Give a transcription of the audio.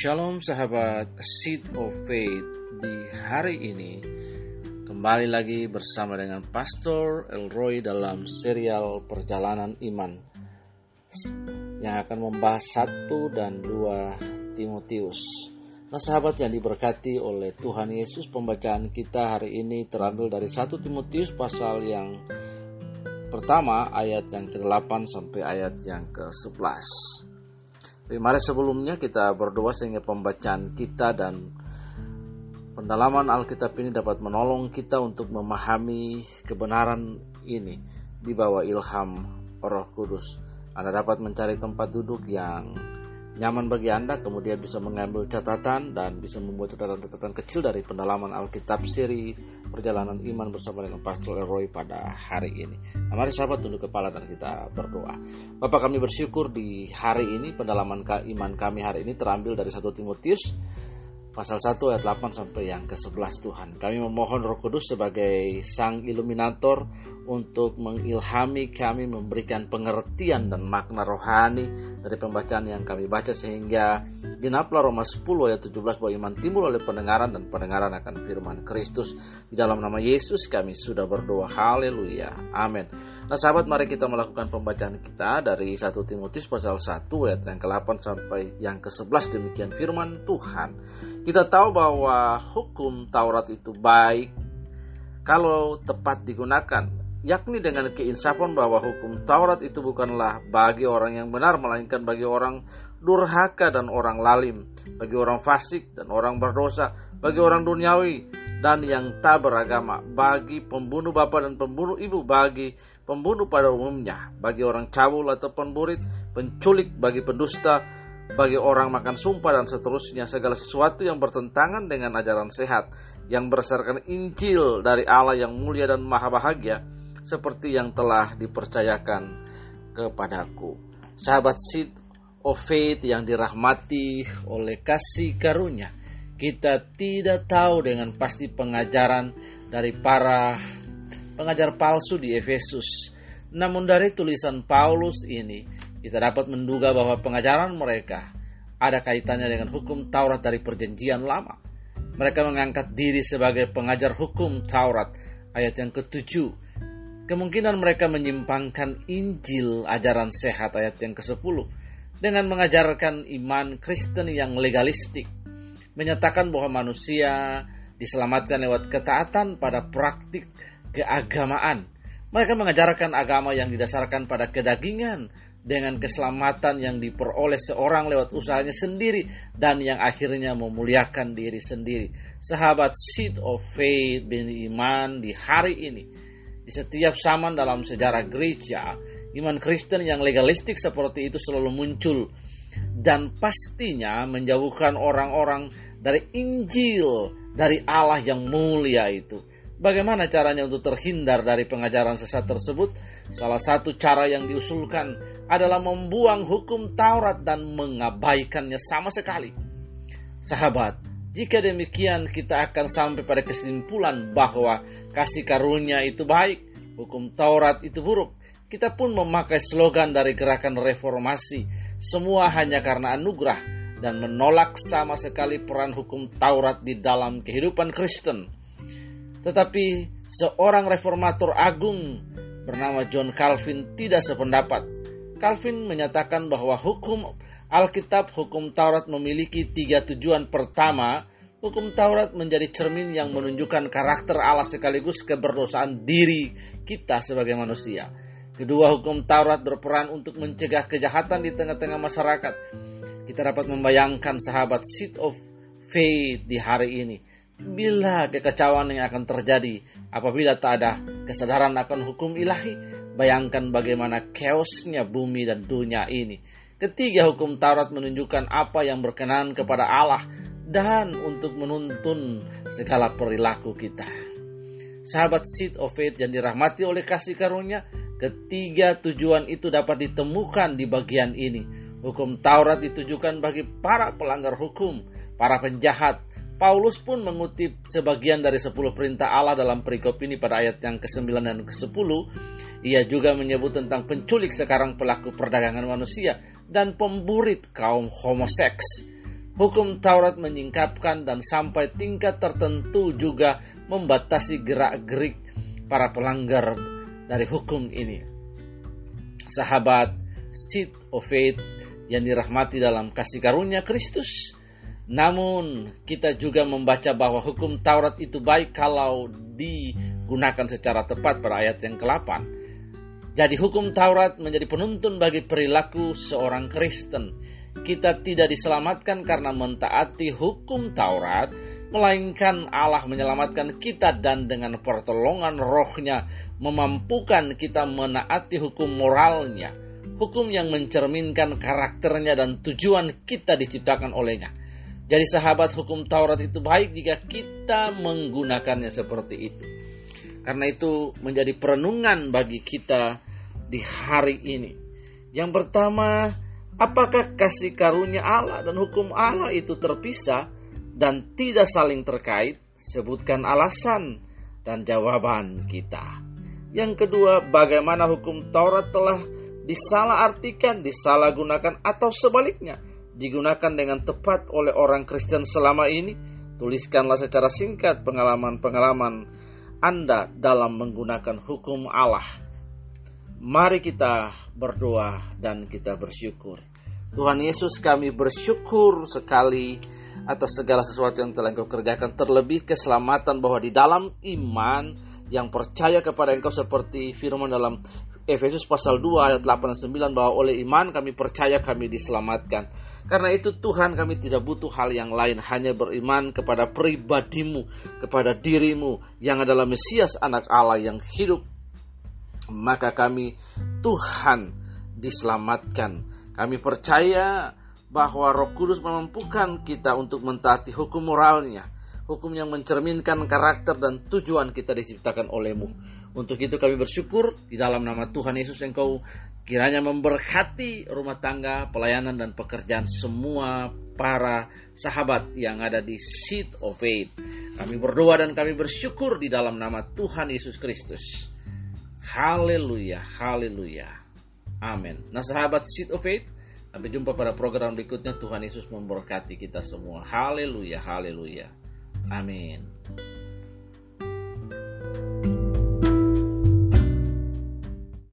Shalom sahabat Seed of Faith di hari ini kembali lagi bersama dengan Pastor Elroy dalam serial perjalanan iman yang akan membahas satu dan dua Timotius. Nah sahabat yang diberkati oleh Tuhan Yesus pembacaan kita hari ini terambil dari 1 Timotius pasal yang pertama ayat yang ke-8 sampai ayat yang ke-11. Tapi mari sebelumnya kita berdoa sehingga pembacaan kita dan pendalaman Alkitab ini dapat menolong kita untuk memahami kebenaran ini di bawah ilham Roh Kudus. Anda dapat mencari tempat duduk yang nyaman bagi Anda, kemudian bisa mengambil catatan dan bisa membuat catatan-catatan kecil dari pendalaman Alkitab seri perjalanan iman bersama dengan Pastor Leroy pada hari ini. Nah, mari sahabat tunduk kepala dan kita berdoa. Bapak kami bersyukur di hari ini pendalaman iman kami hari ini terambil dari 1 Timotius pasal 1 ayat 8 sampai yang ke-11 Tuhan. Kami memohon Roh Kudus sebagai sang iluminator untuk mengilhami kami memberikan pengertian dan makna rohani dari pembacaan yang kami baca sehingga genaplah Roma 10 ayat 17 bahwa iman timbul oleh pendengaran dan pendengaran akan firman Kristus. Di dalam nama Yesus kami sudah berdoa. Haleluya. Amin. Nah sahabat mari kita melakukan pembacaan kita dari 1 Timotius pasal 1 ayat yang ke-8 sampai yang ke-11 demikian firman Tuhan. Kita tahu bahwa hukum Taurat itu baik kalau tepat digunakan yakni dengan keinsafan bahwa hukum Taurat itu bukanlah bagi orang yang benar melainkan bagi orang durhaka dan orang lalim, bagi orang fasik dan orang berdosa, bagi orang duniawi dan yang tak beragama, bagi pembunuh bapa dan pembunuh ibu, bagi pembunuh pada umumnya, bagi orang cabul atau penburit, penculik, bagi pendusta, bagi orang makan sumpah dan seterusnya segala sesuatu yang bertentangan dengan ajaran sehat yang berdasarkan Injil dari Allah yang mulia dan maha bahagia seperti yang telah dipercayakan kepadaku. Sahabat Sid of Faith yang dirahmati oleh kasih karunia, kita tidak tahu dengan pasti pengajaran dari para pengajar palsu di Efesus. Namun dari tulisan Paulus ini, kita dapat menduga bahwa pengajaran mereka ada kaitannya dengan hukum Taurat dari perjanjian lama. Mereka mengangkat diri sebagai pengajar hukum Taurat. Ayat yang ketujuh, Kemungkinan mereka menyimpangkan Injil ajaran sehat ayat yang ke-10 dengan mengajarkan iman Kristen yang legalistik, menyatakan bahwa manusia diselamatkan lewat ketaatan pada praktik keagamaan. Mereka mengajarkan agama yang didasarkan pada kedagingan dengan keselamatan yang diperoleh seorang lewat usahanya sendiri dan yang akhirnya memuliakan diri sendiri. Sahabat seed of faith bin iman di hari ini di setiap zaman dalam sejarah gereja, iman Kristen yang legalistik seperti itu selalu muncul dan pastinya menjauhkan orang-orang dari Injil, dari Allah yang mulia itu. Bagaimana caranya untuk terhindar dari pengajaran sesat tersebut? Salah satu cara yang diusulkan adalah membuang hukum Taurat dan mengabaikannya sama sekali. Sahabat, jika demikian, kita akan sampai pada kesimpulan bahwa kasih karunia itu baik, hukum Taurat itu buruk. Kita pun memakai slogan dari gerakan reformasi, semua hanya karena anugerah dan menolak sama sekali peran hukum Taurat di dalam kehidupan Kristen. Tetapi seorang reformator agung bernama John Calvin tidak sependapat. Calvin menyatakan bahwa hukum Alkitab hukum Taurat memiliki tiga tujuan. Pertama, hukum Taurat menjadi cermin yang menunjukkan karakter Allah sekaligus keberdosaan diri kita sebagai manusia. Kedua, hukum Taurat berperan untuk mencegah kejahatan di tengah-tengah masyarakat. Kita dapat membayangkan sahabat seat of faith di hari ini. Bila kekacauan yang akan terjadi apabila tak ada kesadaran akan hukum ilahi, bayangkan bagaimana chaosnya bumi dan dunia ini. Ketiga, hukum Taurat menunjukkan apa yang berkenan kepada Allah dan untuk menuntun segala perilaku kita. Sahabat seed of faith yang dirahmati oleh kasih karunia, ketiga tujuan itu dapat ditemukan di bagian ini. Hukum Taurat ditujukan bagi para pelanggar hukum, para penjahat. Paulus pun mengutip sebagian dari 10 perintah Allah dalam perikop ini pada ayat yang ke-9 dan ke-10. Ia juga menyebut tentang penculik sekarang pelaku perdagangan manusia dan pemburit kaum homoseks. Hukum Taurat menyingkapkan dan sampai tingkat tertentu juga membatasi gerak-gerik para pelanggar dari hukum ini. Sahabat seed of faith yang dirahmati dalam kasih karunia Kristus. Namun kita juga membaca bahwa hukum Taurat itu baik kalau digunakan secara tepat pada ayat yang ke-8. Jadi hukum Taurat menjadi penuntun bagi perilaku seorang Kristen kita tidak diselamatkan karena mentaati hukum Taurat, melainkan Allah menyelamatkan kita dan dengan pertolongan rohnya memampukan kita menaati hukum moralnya, hukum yang mencerminkan karakternya dan tujuan kita diciptakan olehnya. Jadi sahabat hukum Taurat itu baik jika kita menggunakannya seperti itu. Karena itu menjadi perenungan bagi kita di hari ini. Yang pertama, Apakah kasih karunia Allah dan hukum Allah itu terpisah dan tidak saling terkait? Sebutkan alasan dan jawaban kita. Yang kedua, bagaimana hukum Taurat telah disalahartikan, disalahgunakan atau sebaliknya digunakan dengan tepat oleh orang Kristen selama ini? Tuliskanlah secara singkat pengalaman-pengalaman Anda dalam menggunakan hukum Allah. Mari kita berdoa dan kita bersyukur. Tuhan Yesus kami bersyukur sekali atas segala sesuatu yang telah engkau kerjakan terlebih keselamatan bahwa di dalam iman yang percaya kepada engkau seperti firman dalam Efesus pasal 2 ayat 8 dan 9 bahwa oleh iman kami percaya kami diselamatkan. Karena itu Tuhan kami tidak butuh hal yang lain hanya beriman kepada pribadimu, kepada dirimu yang adalah Mesias anak Allah yang hidup. Maka kami Tuhan diselamatkan kami percaya bahwa Roh Kudus memampukan kita untuk mentaati hukum moralnya, hukum yang mencerminkan karakter dan tujuan kita diciptakan olehmu. Untuk itu kami bersyukur di dalam nama Tuhan Yesus Engkau kiranya memberkati rumah tangga, pelayanan dan pekerjaan semua para sahabat yang ada di Seat of Faith. Kami berdoa dan kami bersyukur di dalam nama Tuhan Yesus Kristus. Haleluya, haleluya. Amin. Nah sahabat Seed of Faith, sampai jumpa pada program berikutnya. Tuhan Yesus memberkati kita semua. Haleluya, haleluya. Amin.